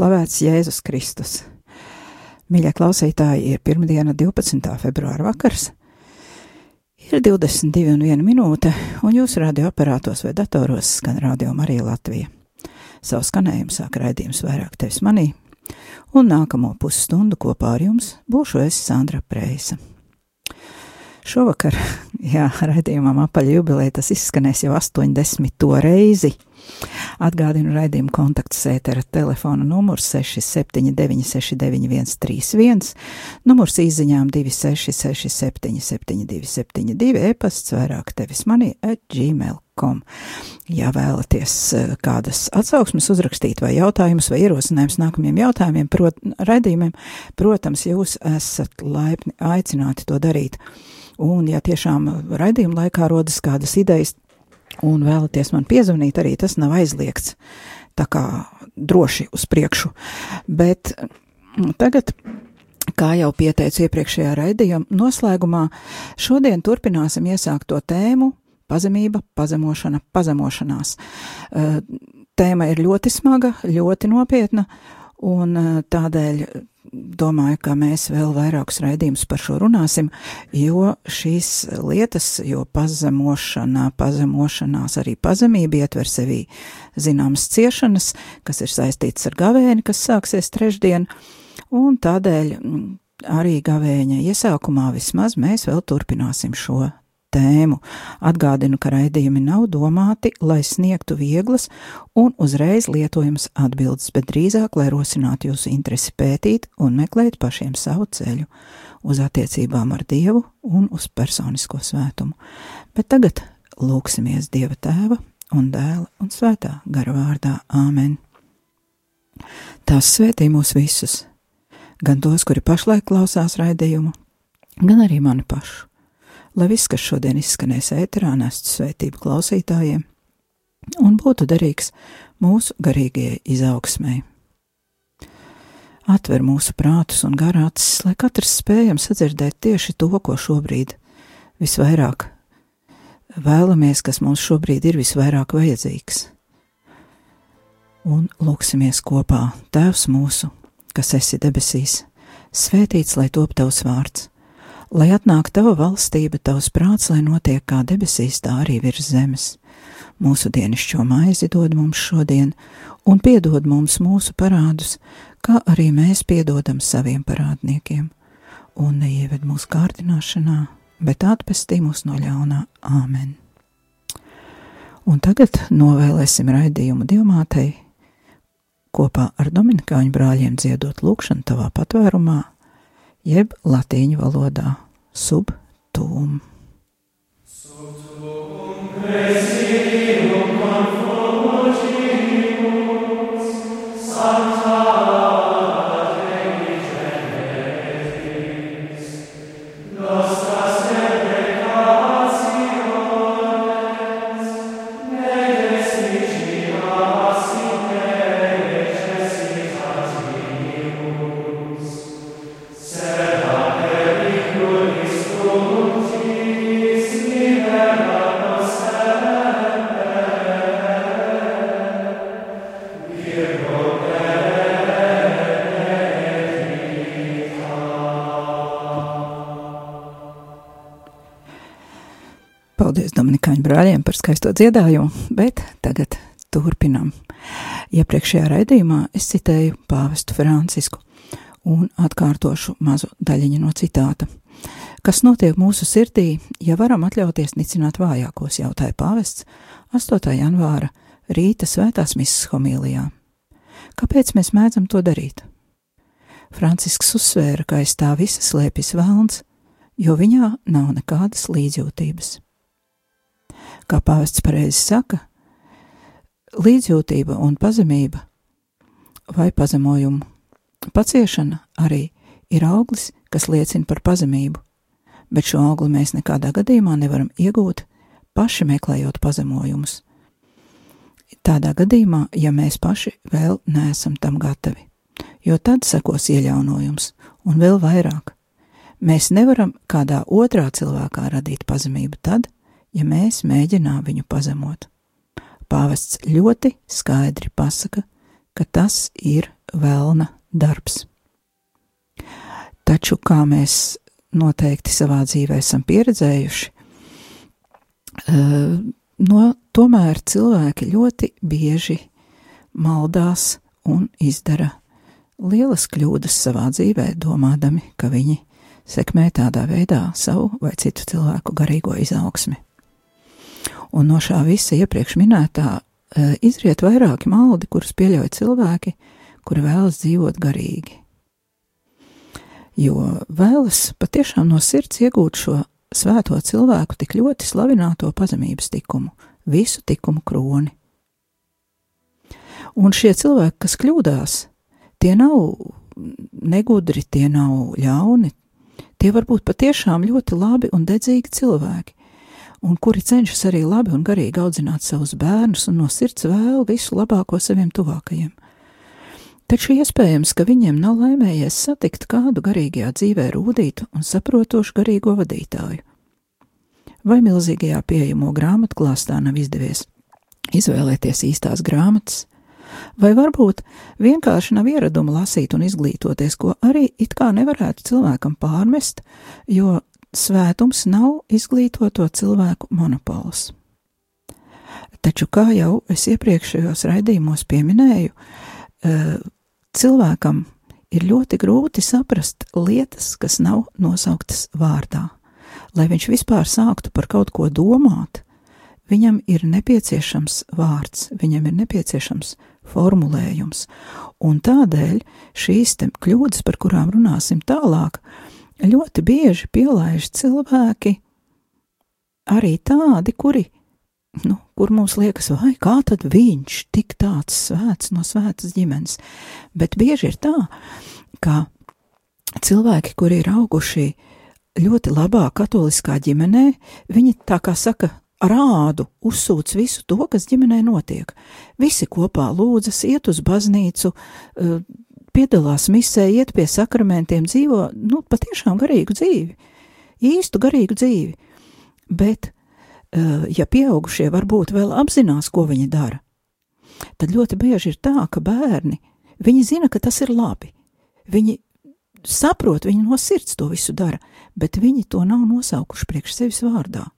slavēts Jēzus Kristus. Mīļie klausītāji, ir pirmdiena, 12. februāra vakars. Ir 22 un 1 minūte, un jūsu radioaparātos vai datoros skan radio Marija Latvija. Savu skanējumu sāk raidījums vairāk tevis manī, un nākamo pusstundu kopā ar jums būšu es Sandra Preisa. Šovakar, jā, raidījumam apaļ jubilē, tas izskanēs jau 80. reizi. Atgādinu raidījumu kontaktu sētera telefona numurs 679 691 31, numurs izziņām 266 772 72, e-pasts vairāk tevis manī at gmail.com. Ja vēlaties eh, kādas atsauksmes uzrakstīt vai jautājumus vai ierosinājums nākamajiem jautājumiem, prot, raidījumiem, protams, jūs esat laipni aicināti to darīt. Un, ja tiešām raidījuma laikā rodas kādas idejas, un vēlaties man piezvanīt, arī tas nav aizliegts. Tā kā droši uz priekšu. Bet mm, tagad, kā jau pieteicu iepriekšējā raidījuma noslēgumā, šodien turpināsim iesākt to tēmu pazemība, pazemošana, pazemošanās. Eh, Tēma ir ļoti smaga, ļoti nopietna, un eh, tādēļ domāju, ka mēs vēl vairākus raidījumus par šo runāsim, jo šīs lietas, jo pazemošana, pazemošanās, arī pazemība ietver sevī zināmas ciešanas, kas ir saistītas ar gavēni, kas sāksies trešdien, un tādēļ mm, arī gavēņa iesākumā vismaz mēs vēl turpināsim šo tēmu. Atgādinu, ka raidījumi nav domāti, lai sniegtu vieglas un uzreiz lietojamas atbildes, bet drīzāk, lai rosinātu jūsu interesi pētīt un meklēt pašiem savu ceļu uz attiecībām ar Dievu un uz personisko svētumu. Bet tagad lūksimies Dieva tēva un dēla un svētā gara vārdā Āmen. Tās svētī mūs visus, gan tos, kuri pašlaik klausās raidījumu, gan arī mani pašu lai viss, kas šodien izskanēs ēterā, nestu svētību klausītājiem un būtu derīgs mūsu garīgajai izaugsmai. Atver mūsu prātus un garācis, lai katrs spējam sadzirdēt tieši to, ko šobrīd visvairāk vēlamies, kas mums šobrīd ir visvairāk vajadzīgs. Un lūksimies kopā, Tēvs mūsu, kas esi debesīs, svētīts lai top tavs vārds lai atnāk tava valstība, tavs prāts, lai notiek kā debesīs, tā arī virs zemes. Mūsu dienascho maizi dod mums šodien, un piedod mums mūsu parādus, kā arī mēs piedodam saviem parādniekiem, un neieved mūsu kārdināšanā, bet atpestī mūs no ļaunā āmen. Un tagad novēlēsim raidījumu Dievmātei kopā ar Dominikāņu brāļiem dziedot lūkšanu tavā patvērumā jeb latīņu valodā subtūm. Subtum par skaisto dziedājumu, bet tagad turpinam. Iepriekšējā raidījumā es citēju pāvestu Francisku un atkārtošu mazu daļiņu no citāta. Kas notiek mūsu sirdī, ja varam atļauties nicināt vājākos, jautāja pāvests 8. janvāra rīta svētās misas homīlijā. Kāpēc mēs mēdzam to darīt? Francisks uzsvēra, ka aiz tā visa slēpjas vēlns, jo viņā nav nekādas līdzjūtības. Kā pāvests pareizi saka, līdzjūtība un pazemība vai pazemojumu paciešana arī ir auglis, kas liecina par pazemību, bet šo augli mēs nekādā gadījumā nevaram iegūt paši meklējot pazemojumus. Tādā gadījumā, ja mēs paši vēl neesam tam gatavi, jo tad sekos iejaunojums un vēl vairāk. Mēs nevaram kādā otrā cilvēkā radīt pazemību tad, ja mēs mēģinām viņu pazemot. Pāvests ļoti skaidri pasaka, ka tas ir vēlna darbs. Taču, kā mēs noteikti savā dzīvē esam pieredzējuši, eh, no, tomēr cilvēki ļoti bieži maldās un izdara lielas kļūdas savā dzīvē, domādami, ka viņi sekmē tādā veidā savu vai citu cilvēku garīgo izaugsmi. Un no šā visa iepriekš minētā eh, izriet vairāki maldi, kurus pieļauj cilvēki, kuri vēlas dzīvot garīgi jo vēlas patiešām no sirds iegūt šo svēto cilvēku tik ļoti slavināto pazemības tikumu, visu tikumu kroni. Un šie cilvēki, kas kļūdās, tie nav negudri, tie nav ļauni, tie var būt patiešām ļoti labi un dedzīgi cilvēki, un kuri cenšas arī labi un garīgi audzināt savus bērnus un no sirds vēl visu labāko saviem tuvākajiem. Taču iespējams, ka viņiem nav laimējies satikt kādu garīgajā dzīvē rūtītu un saprotošu garīgo vadītāju. Vai milzīgajā pieejamo grāmatu klāstā nav izdevies izvēlēties īstās grāmatas, vai varbūt vienkārši nav ieraduma lasīt un izglītoties, ko arī it kā nevarētu cilvēkam pārmest, jo svētums nav izglītoto cilvēku monopols. Taču, kā jau es iepriekšējos raidījumos pieminēju, eh, cilvēkam ir ļoti grūti saprast lietas, kas nav nosauktas vārdā. Lai viņš vispār sāktu par kaut ko domāt, viņam ir nepieciešams vārds, viņam ir nepieciešams formulējums, un tādēļ šīs kļūdas, par kurām runāsim tālāk, ļoti bieži pielaiž cilvēki arī tādi, kuri nu, kur mums liekas, vai kā tad viņš tik tāds svēts no svētas ģimenes. Bet bieži ir tā, ka cilvēki, kuri ir auguši ļoti labā katoliskā ģimenē, viņi tā kā saka, rādu, uzsūc visu to, kas ģimenē notiek. Visi kopā lūdzas, iet uz baznīcu, eh, piedalās misē, iet pie sakramentiem, dzīvo, nu, patiešām garīgu dzīvi, īstu garīgu dzīvi. Bet Eh, ja pieaugušie varbūt vēl apzinās, ko viņi dara, tad ļoti bieži ir tā, ka bērni, viņi zina, ka tas ir labi. Viņi saprot, viņi no sirds to visu dara, bet viņi to nav nosaukuši priekš sevis vārdā.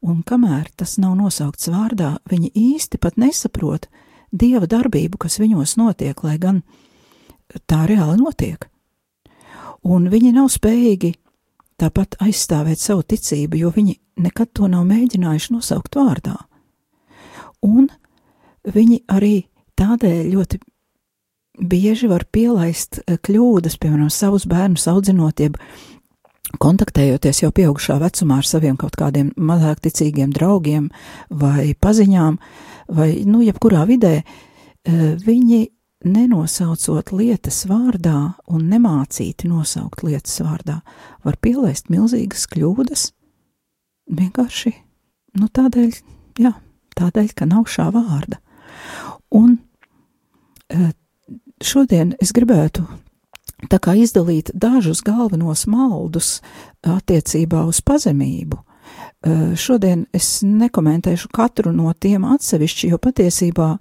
Un kamēr tas nav nosaukts vārdā, viņi īsti pat nesaprot dieva darbību, kas viņos notiek, lai gan tā reāli notiek. Un viņi nav spējīgi tāpat aizstāvēt savu ticību, jo viņi nekad to nav mēģinājuši nosaukt vārdā. Un viņi arī tādēļ ļoti bieži var pielaist eh, kļūdas, piemēram, savus bērnus audzinot, jeb kontaktējoties jau pieaugušā vecumā ar saviem kaut kādiem mazāk ticīgiem draugiem vai paziņām, vai, nu, jebkurā vidē, eh, viņi nenosaucot lietas vārdā un nemācīti nosaukt lietas vārdā, var pielaist milzīgas kļūdas, vienkārši nu, tādēļ, jā, tādēļ, ka nav šā vārda. Un e, šodien es gribētu izdalīt dažus galvenos maldus attiecībā uz pazemību. E, šodien es nekomentēšu katru no tiem atsevišķi, jo patiesībā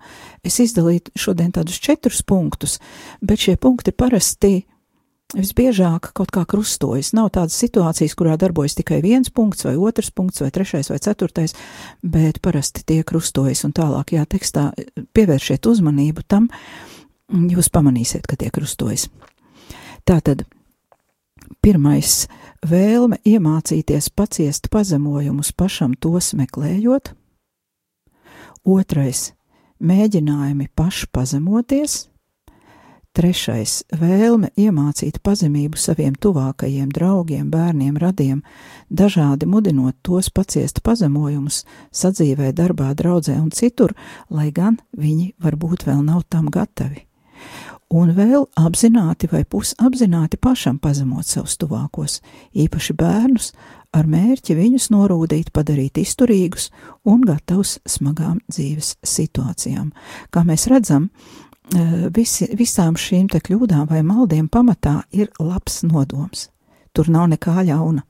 es izdalītu šodien tādus četrus punktus, bet šie punkti parasti visbiežāk kaut kā krustojas. Nav tādas situācijas, kurā darbojas tikai viens punkts, vai otrs punkts, vai trešais, vai ceturtais, bet parasti tie krustojas un tālākajā tekstā pievēršiet uzmanību tam, jūs pamanīsiet, ka tie krustojas. Tātad, pirmais - vēlme iemācīties paciest pazemojumus pašam tos meklējot, otrais - mēģinājumi pašpazemoties, Trešais - vēlme iemācīt pazemību saviem tuvākajiem draugiem, bērniem, radiem, dažādi mudinot tos paciest pazemojumus, sadzīvē, darbā, draudzē un citur, lai gan viņi varbūt vēl nav tam gatavi. Un vēl apzināti vai pusapzināti pašam pazemot savus tuvākos, īpaši bērnus, ar mērķi viņus norūdīt, padarīt izturīgus un gatavus smagām dzīves situācijām. Kā mēs redzam, Eh, visi, visām šīm te kļūdām vai maldiem pamatā ir labs nodoms. Tur nav nekā ļauna,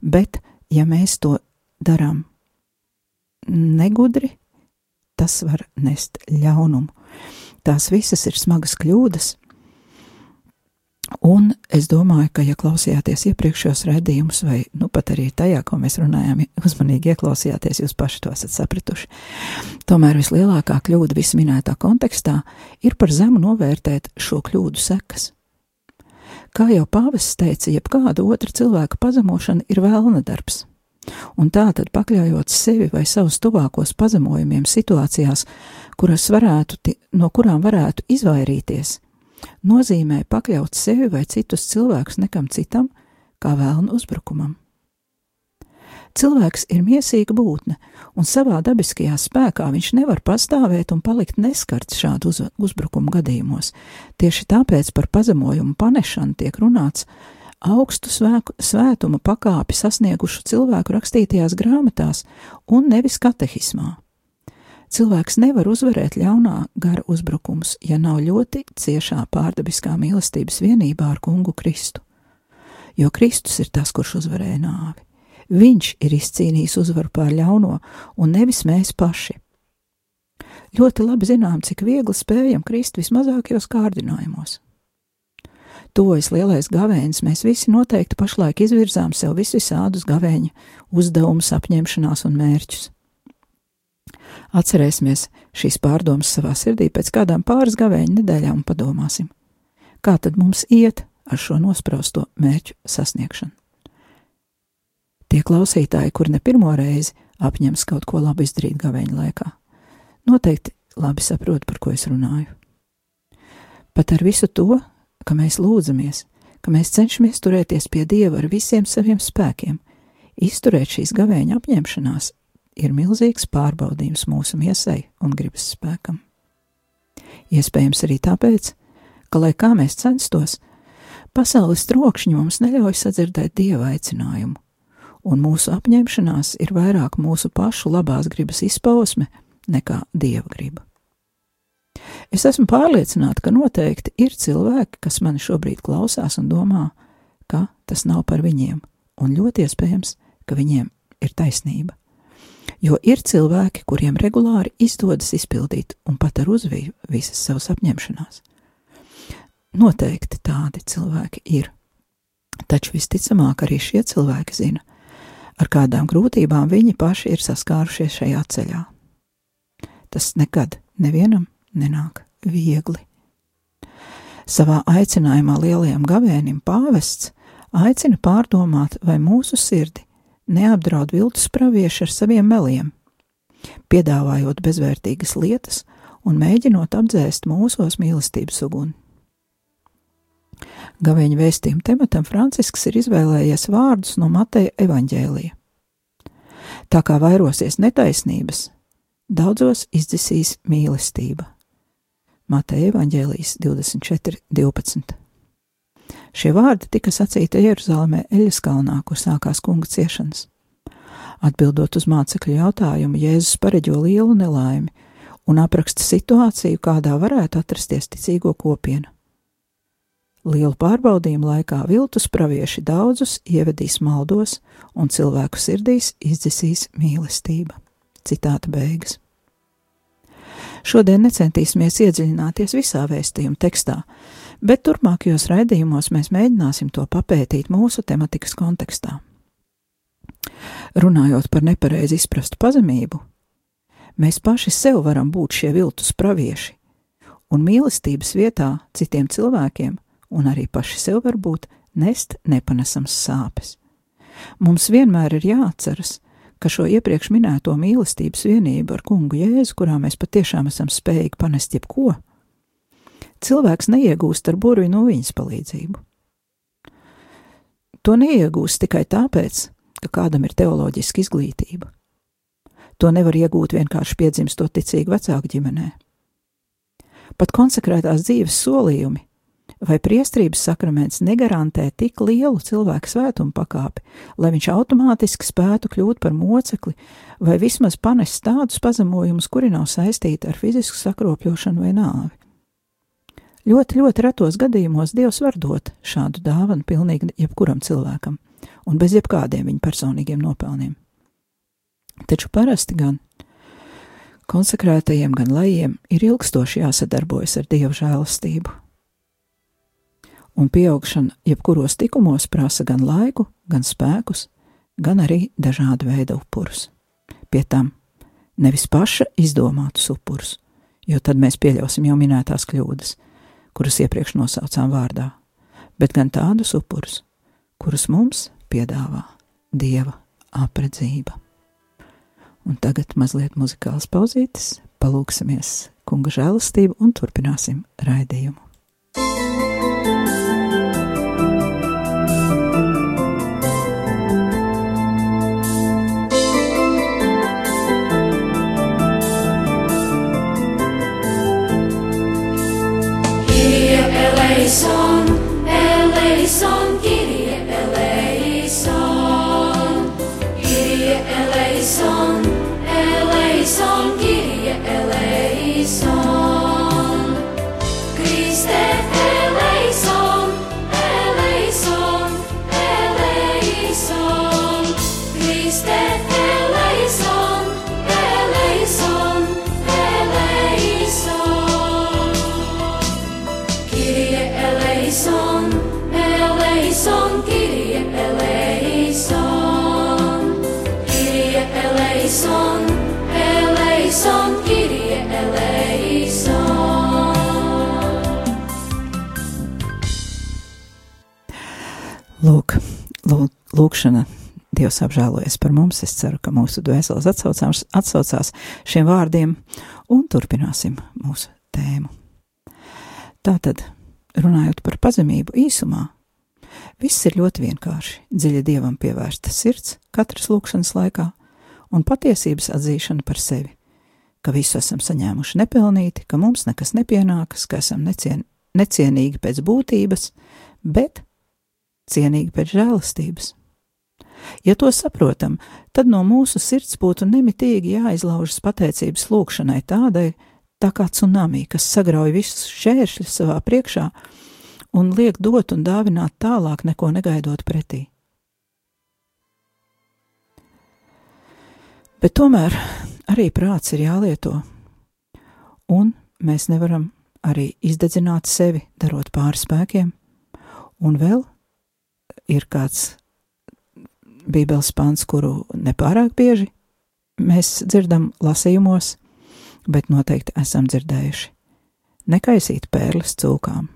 bet ja mēs to darām negudri, tas var nest ļaunumu. Tās visas ir smagas kļūdas, Un es domāju, ka, ja klausījāties iepriekšējos redzējumus, vai nu pat arī tajā, ko mēs runājām, uzmanīgi ieklausījāties, jūs paši to esat sapratuši. Tomēr vislielākā kļūda visminētā kontekstā ir par zemu novērtēt šo kļūdu sekas. Kā jau pāvests teica, jebkāda otra cilvēka pazemošana ir vēlna darbs. Un tā tad pakļaujot sevi vai savus tuvākos pazemojumiem situācijās, kuras varētu, no kurām varētu izvairīties, nozīmē pakļaut sevi vai citus cilvēkus nekam citam, kā vēlnu uzbrukumam. Cilvēks ir miesīga būtne, un savā dabiskajā spēkā viņš nevar pastāvēt un palikt neskarts šādu uz, uzbrukumu gadījumos. Tieši tāpēc par pazemojumu panešanu tiek runāts augstu svēku, svētuma pakāpi sasniegušu cilvēku rakstītajās grāmatās un nevis katehismā. Cilvēks nevar uzvarēt ļaunā gara uzbrukumus, ja nav ļoti ciešā pārdabiskā mīlestības vienībā ar kungu Kristu. Jo Kristus ir tas, kurš uzvarēja nāvi. Viņš ir izcīnījis uzvaru pār ļauno, un nevis mēs paši. Ļoti labi zinām, cik viegli spējam krist vismazākajos kārdinājumos. Tuvojas lielais gavēnis, mēs visi noteikti pašlaik izvirzām sev visvisādus gavēņa uzdevumus, apņemšanās un mērķus. Atcerēsimies šīs pārdomas savā sirdī pēc kādām pāris gavēņa nedēļām un padomāsim, kā tad mums iet ar šo nospraustu mērķu sasniegšanu. Tie klausītāji, kur ne pirmo reizi apņems kaut ko labu izdarīt gavēņa laikā, noteikti labi saprot, par ko es runāju. Pat ar visu to, ka mēs lūdzamies, ka mēs cenšamies turēties pie Dieva ar visiem saviem spēkiem, izturēt šīs gavēņa apņemšanās ir milzīgs pārbaudījums mūsu miesai un gribas spēkam. Iespējams arī tāpēc, ka, lai kā mēs censtos, pasaules trokšņi mums neļauj sadzirdēt dieva aicinājumu, un mūsu apņemšanās ir vairāk mūsu pašu labās gribas izpausme nekā dieva griba. Es esmu pārliecināta, ka noteikti ir cilvēki, kas mani šobrīd klausās un domā, ka tas nav par viņiem, un ļoti iespējams, ka viņiem ir taisnība jo ir cilvēki, kuriem regulāri izdodas izpildīt un pat ar uzviju visas savas apņemšanās. Noteikti tādi cilvēki ir, taču visticamāk arī šie cilvēki zina, ar kādām grūtībām viņi paši ir saskārušies šajā ceļā. Tas nekad nevienam nenāk viegli. Savā aicinājumā lielajam gavēnim pāvests aicina pārdomāt, vai mūsu sirdi neapdraud viltus pravieši ar saviem meliem, piedāvājot bezvērtīgas lietas un mēģinot apdzēst mūsos mīlestības uguni. Gavēņa vēstījuma tematam Francisks ir izvēlējies vārdus no Mateja evaņģēlija. Tā kā vairosies netaisnības, daudzos izdzisīs mīlestība. Mateja evaņģēlijas 24.12. Šie vārdi tika sacīti Jeruzalemē Eļas kalnā, kur sākās kunga ciešanas. Atbildot uz mācekļu jautājumu, Jēzus pareģo lielu nelaimi un apraksta situāciju, kādā varētu atrasties ticīgo kopiena. Lielu pārbaudījumu laikā viltus pravieši daudzus ievedīs maldos, un cilvēku sirdīs izdzisīs mīlestība. Citāta beigas. Šodien necentīsimies iedziļināties visā vēstījuma tekstā, bet turpmākajos raidījumos mēs mēģināsim to papētīt mūsu tematikas kontekstā. Runājot par nepareizi izprastu pazemību, mēs paši sev varam būt šie viltus pravieši, un mīlestības vietā citiem cilvēkiem, un arī paši sev var būt nest nepanesams sāpes. Mums vienmēr ir jāatceras, ka šo iepriekš minēto mīlestības vienību ar kungu Jēzu, kurā mēs patiešām esam spējīgi panest jebko, cilvēks neiegūst ar burvju no viņas palīdzību. To neiegūst tikai tāpēc, ka kādam ir teoloģiska izglītība. To nevar iegūt vienkārši piedzimstot ticīgi vecāku ģimenē. Pat konsekrētās dzīves solījumi vai priestrības sakraments negarantē tik lielu cilvēku svētumu pakāpi, lai viņš automātiski spētu kļūt par mocekli vai vismaz panest tādus pazemojumus, kuri nav saistīti ar fizisku sakropļošanu vai nāvi. Ļoti, ļoti retos gadījumos Dievs var dot šādu dāvanu pilnīgi jebkuram cilvēkam, un bez jebkādiem viņa personīgiem nopelniem. Taču parasti gan konsekrētajiem, gan lajiem ir ilgstoši jāsadarbojas ar Dieva žēlastību, un pieaugšana jebkuros tikumos prasa gan laiku, gan spēkus, gan arī dažādu veidu upurus. Pie tam nevis paša izdomātus upurus, jo tad mēs pieļausim jau minētās kļūdas, kuras iepriekš nosaucām vārdā, bet gan tādus upurus, kurus mums piedāvā Dieva apredzība. Un tagad mazliet muzikāls pauzītes, palūksimies kunga žēlastību un turpināsim raidījumu. so lūkšana. Dievs apžēlojas par mums. Es ceru, ka mūsu dvēseles atsaucās, atsaucās šiem vārdiem un turpināsim mūsu tēmu. Tātad, runājot par pazemību īsumā, viss ir ļoti vienkārši. Dziļi dievam pievērsta sirds katras lūkšanas laikā un patiesības atzīšana par sevi, ka visu esam saņēmuši nepelnīti, ka mums nekas nepienākas, ka esam necien, necienīgi pēc būtības, bet cienīgi pēc žēlastības. Ja to saprotam, tad no mūsu sirds būtu nemitīgi jāizlaužas pateicības lūkšanai tādai, tā kā tsunami, kas sagrauj visus šķēršļus savā priekšā un liek dot un dāvināt tālāk, neko negaidot pretī. Bet tomēr arī prāts ir jālieto, un mēs nevaram arī izdedzināt sevi, darot pāri spēkiem, un vēl ir kāds Bībeles pants, kuru nepārāk bieži mēs dzirdam lasījumos, bet noteikti esam dzirdējuši. Nekaisīt pērles cūkām,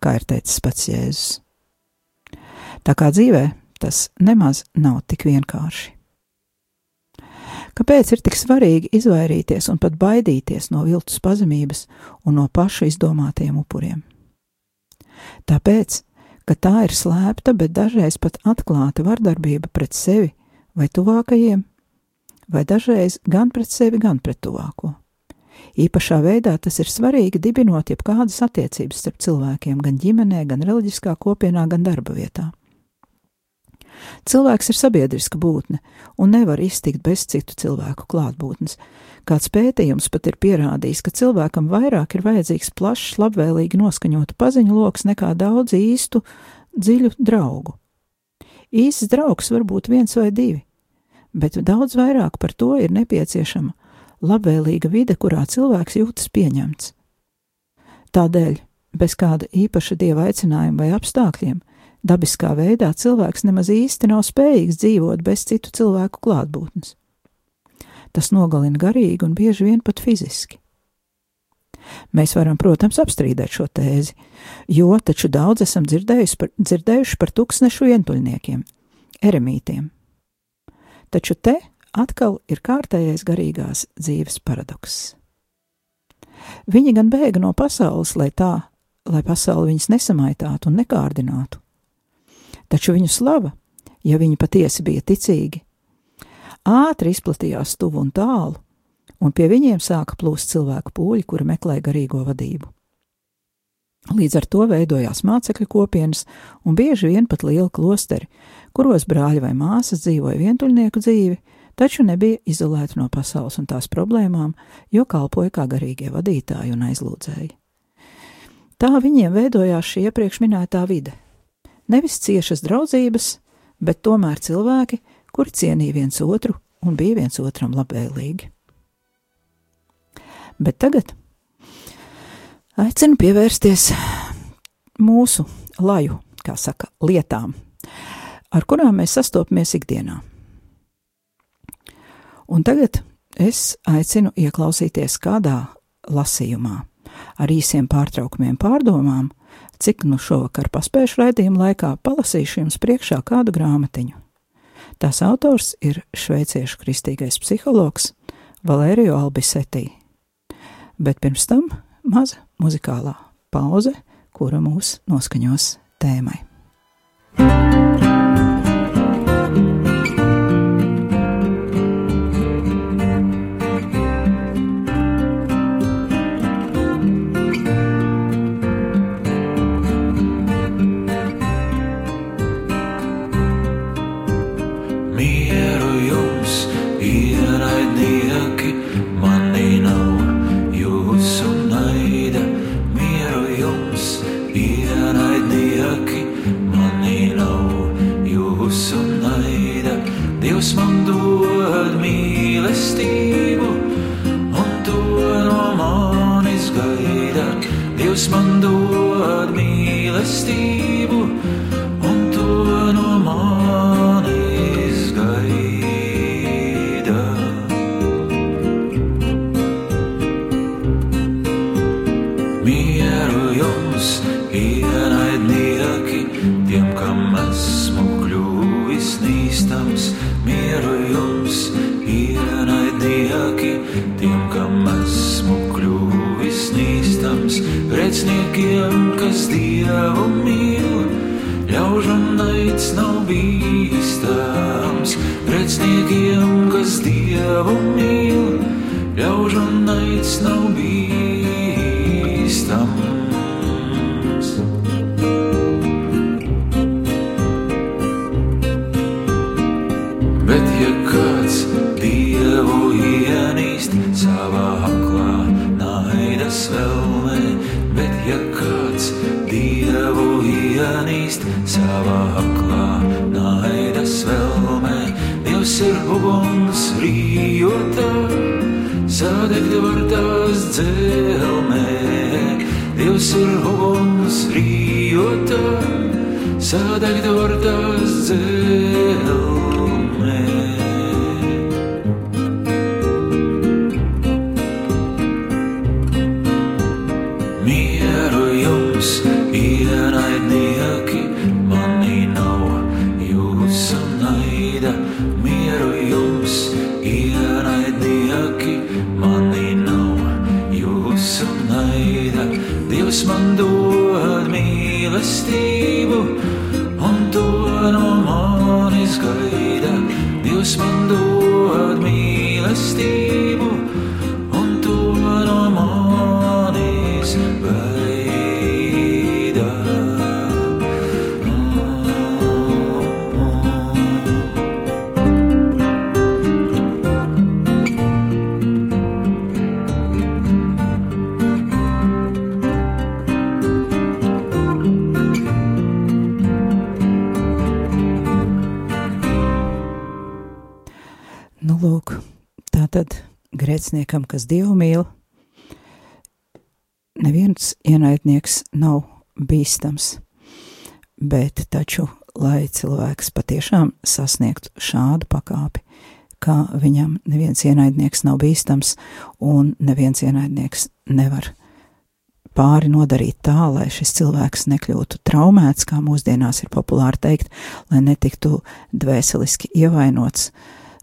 kā ir teicis pats Jēzus. Tā kā dzīvē tas nemaz nav tik vienkārši. Kāpēc ir tik svarīgi izvairīties un pat baidīties no viltus pazemības un no pašu izdomātajiem upuriem? Tāpēc, ka tā ir slēpta, bet dažreiz pat atklāta vardarbība pret sevi vai tuvākajiem, vai dažreiz gan pret sevi, gan pret tuvāko. Īpašā veidā tas ir svarīgi dibinot jebkādas attiecības starp cilvēkiem, gan ģimenē, gan reliģiskā kopienā, gan darba vietā. Cilvēks ir sabiedriska būtne un nevar iztikt bez citu cilvēku klātbūtnes. Kāds pētījums pat ir pierādījis, ka cilvēkam vairāk ir vajadzīgs plašs, labvēlīgi noskaņotu paziņu lokus nekā daudz īstu, dziļu draugu. Īsts draugs var būt viens vai divi, bet daudz vairāk par to ir nepieciešama labvēlīga vide, kurā cilvēks jūtas pieņemts. Tādēļ, bez kāda īpaša dieva aicinājuma vai apstākļiem, dabiskā veidā cilvēks nemaz īsti nav spējīgs dzīvot bez citu cilvēku klātbūtnes. Tas nogalina garīgi un bieži vien pat fiziski. Mēs varam, protams, apstrīdēt šo tēzi, jo taču daudz esam dzirdējuši par, dzirdējuši par tūkstnešu vientuļniekiem, eremītiem. Taču te atkal ir kārtējais garīgās dzīves paradoks. Viņi gan bēga no pasaules, lai tā lai pasauli viņus nesamaitātu un nekārdinātu. Taču viņu slava, ja viņi patiesi bija ticīgi, ātri izplatījās tuvu un tālu, un pie viņiem sāka plūst cilvēku pūļi, kuri meklē garīgo vadību. Līdz ar to veidojās mācekļu kopienas un bieži vien pat liela klosteri, kuros brāļi vai māsas dzīvoja vientuļnieku dzīvi, taču nebija izolēti no pasaules un tās problēmām, jo kalpoja kā garīgie vadītāji un aizlūdzēji. Tā viņiem veidojās šī iepriekš minētā vide. Nevis ciešas draudzības, bet tomēr cilvēki, kuri cienīja viens otru un bija viens otram labvēlīgi. Bet tagad aicinu pievērsties mūsu laju, kā saka, lietām, ar kurām mēs sastopamies ikdienā. Un tagad es aicinu ieklausīties kādā lasījumā, ar īsiem pārtraukumiem, pārdomām, cik nu šovakar paspējušu raidījumu laikā palasīšu jums priekšā kādu grāmatiņu. Tās autors ir šveiciešu kristīgais psihologs Valēriju Albisetī. Bet pirms tam maza muzikālā pauze, kura mūs noskaņos tēmai. Mieru Bet, ja kāds dievu ienīst savā aklā, naidas vēlmē, bet, ja kāds dievu ienīst savā aklā, naidas vēlmē, Dievs ir uguns rījotā, sadegt var tās dzelmē. Dievs ir uguns rījotā, sadegt var tās dzelmē. Gaida. Dievs man dod mīlestību, grēciniekam, kas dievu mīl, neviens ienaidnieks nav bīstams. Bet taču, lai cilvēks patiešām sasniegtu šādu pakāpi, ka viņam neviens ienaidnieks nav bīstams un neviens ienaidnieks nevar pāri nodarīt tā, lai šis cilvēks nekļūtu traumēts, kā mūsdienās ir populāri teikt, lai netiktu dvēseliski ievainots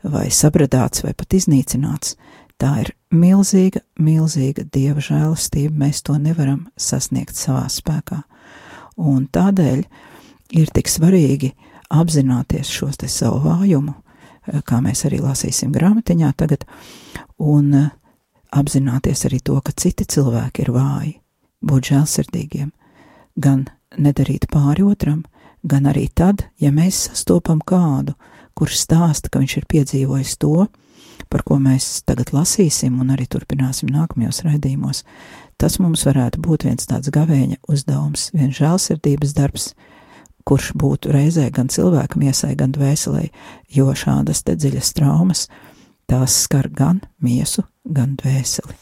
vai sabradāts vai pat iznīcināts. Tā ir milzīga, milzīga dieva žēlastība. Mēs to nevaram sasniegt savā spēkā. Un tādēļ ir tik svarīgi apzināties te savu vājumu, eh, kā mēs arī lasīsim grāmatiņā tagad, un eh, apzināties arī to, ka citi cilvēki ir vāji, būt žēlsirdīgiem, gan nedarīt pāri otram, gan arī tad, ja mēs sastopam kādu, kurš stāsta, ka viņš ir piedzīvojis to, par ko mēs tagad lasīsim un arī turpināsim nākamajos raidījumos, tas mums varētu būt viens tāds gavēņa uzdevums, viens žēlsirdības darbs, kurš būtu reizē gan cilvēkam iesai, gan dvēselē, jo šādas te dziļas traumas tās skar gan miesu, gan dvēseli.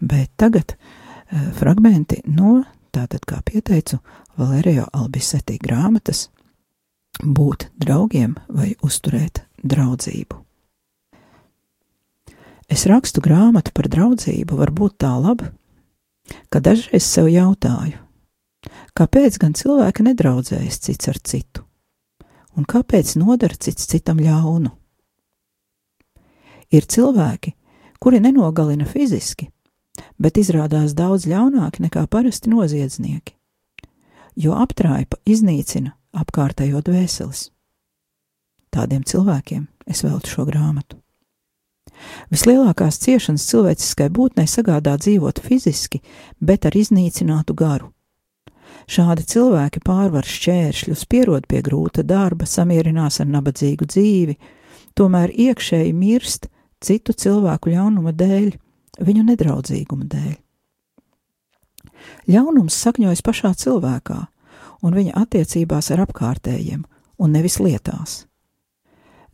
Bet tagad uh, fragmenti no, tātad kā pieteicu, Valerijo Albisetī grāmatas būt draugiem vai uzturēt draudzību. Es rakstu grāmatu par draudzību, varbūt tā laba, ka dažreiz sev jautāju, kāpēc gan cilvēki nedraudzējas cits ar citu, un kāpēc nodara cits citam ļaunu? Ir cilvēki, kuri nenogalina fiziski, bet izrādās daudz ļaunāki nekā parasti noziedznieki, jo aptraipa iznīcina apkārtējo dvēseles. Tādiem cilvēkiem es veltu šo grāmatu. Vislielākās ciešanas cilvēciskai būtnei sagādā dzīvot fiziski, bet ar iznīcinātu garu. Šādi cilvēki pārvar šķēršļus, pierod pie grūta darba, samierinās ar nabadzīgu dzīvi, tomēr iekšēji mirst citu cilvēku ļaunuma dēļ, viņu nedraudzīguma dēļ. Ļaunums sakņojas pašā cilvēkā un viņa attiecībās ar apkārtējiem, un nevis lietās.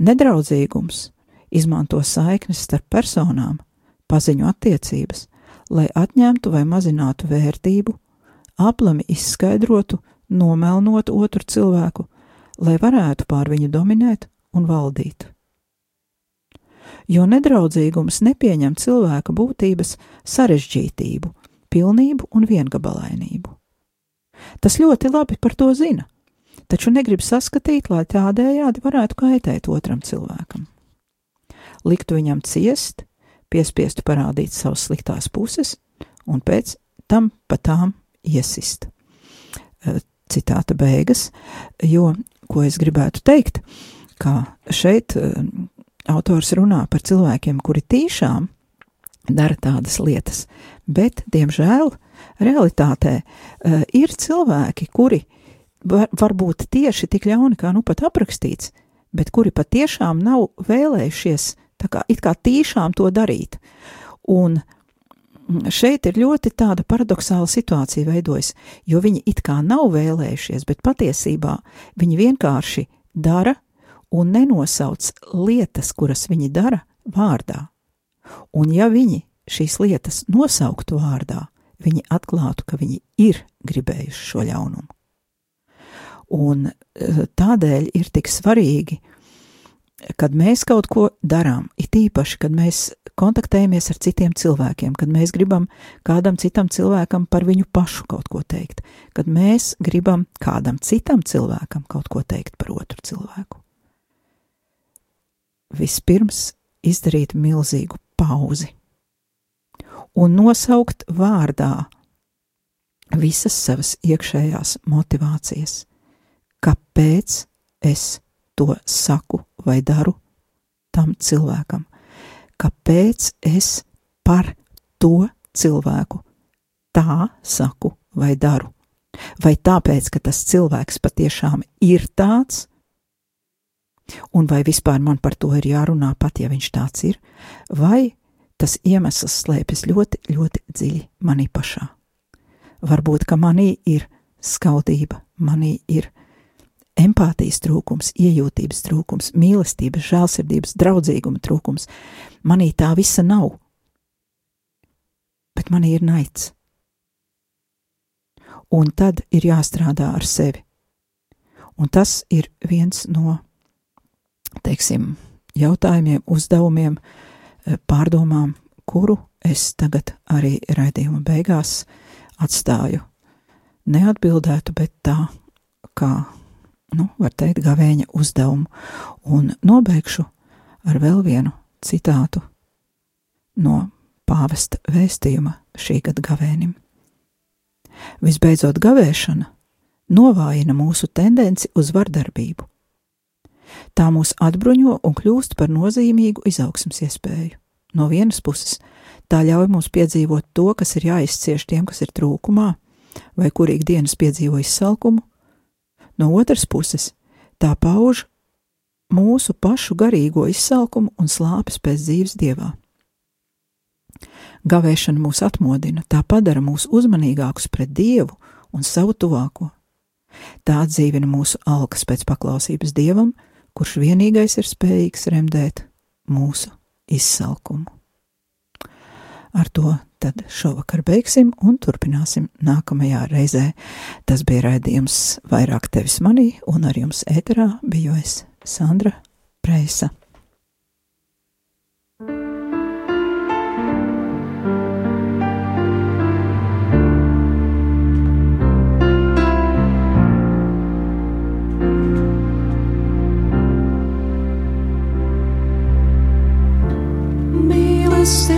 Nedraudzīgums izmanto saiknes starp personām, paziņu attiecības, lai atņemtu vai mazinātu vērtību, aplami izskaidrotu, nomelnot otru cilvēku, lai varētu pār viņu dominēt un valdīt. Jo nedraudzīgums nepieņem cilvēka būtības sarežģītību, pilnību un viengabalainību. Tas ļoti labi par to zina, taču negrib saskatīt, lai tādējādi varētu kaitēt otram cilvēkam liktu viņam ciest, piespiestu parādīt savas sliktās puses un pēc tam pa tām iesist. Citāta beigas, jo, ko es gribētu teikt, ka šeit autors runā par cilvēkiem, kuri tīšām dara tādas lietas, bet, diemžēl, realitātē ir cilvēki, kuri var, varbūt tieši tik ļauni, kā nu pat aprakstīts, bet kuri patiešām nav vēlējušies tā kā it kā tīšām to darīt. Un šeit ir ļoti tāda paradoxāla situācija veidojas, jo viņi it kā nav vēlējušies, bet patiesībā viņi vienkārši dara un nenosauc lietas, kuras viņi dara, vārdā. Un ja viņi šīs lietas nosauktu vārdā, viņi atklātu, ka viņi ir gribējuši šo ļaunumu. Un eh, tādēļ ir tik svarīgi kad mēs kaut ko darām, it īpaši, kad mēs kontaktējamies ar citiem cilvēkiem, kad mēs gribam kādam citam cilvēkam par viņu pašu kaut ko teikt, kad mēs gribam kādam citam cilvēkam kaut ko teikt par otru cilvēku. Vispirms izdarīt milzīgu pauzi un nosaukt vārdā visas savas iekšējās motivācijas, kāpēc es to saku vai daru tam cilvēkam. Kāpēc es par to cilvēku tā saku vai daru? Vai tāpēc, ka tas cilvēks patiešām ir tāds, un vai vispār man par to ir jārunā pat, ja viņš tāds ir, vai tas iemesls slēpjas ļoti, ļoti dziļi manī pašā. Varbūt, ka manī ir skaudība, manī ir empātijas trūkums, iejūtības trūkums, mīlestības, žēlsirdības, draudzīguma trūkums. Manī tā visa nav, bet manī ir naids. Un tad ir jāstrādā ar sevi. Un tas ir viens no, teiksim, jautājumiem, uzdevumiem, eh, pārdomām, kuru es tagad arī raidījuma beigās atstāju. Neatbildētu, bet tā kā nu, var teikt, gavēņa uzdevumu. Un nobeigšu ar vēl vienu citātu no pāvesta vēstījuma šī gada gavēnim. Visbeidzot, gavēšana novājina mūsu tendenci uz vardarbību. Tā mūs atbruņo un kļūst par nozīmīgu izaugsmas iespēju. No vienas puses, tā ļauj mums piedzīvot to, kas ir jāizcieš tiem, kas ir trūkumā, vai kuri ikdienas piedzīvo izsalkumu. No otras puses, tā pauž mūsu pašu garīgo izsalkumu un slāpes pēc dzīves dievā. Gavēšana mūs atmodina, tā padara mūs uzmanīgākus pret dievu un savu tuvāko. Tā atdzīvina mūsu alkas pēc paklausības dievam, kurš vienīgais ir spējīgs remdēt mūsu izsalkumu. Ar to tad šovakar beigsim un turpināsim nākamajā reizē. Tas bija raidījums vairāk tevis manī, un ar jums ēterā biju es Sandra Preisa. Mīlestība.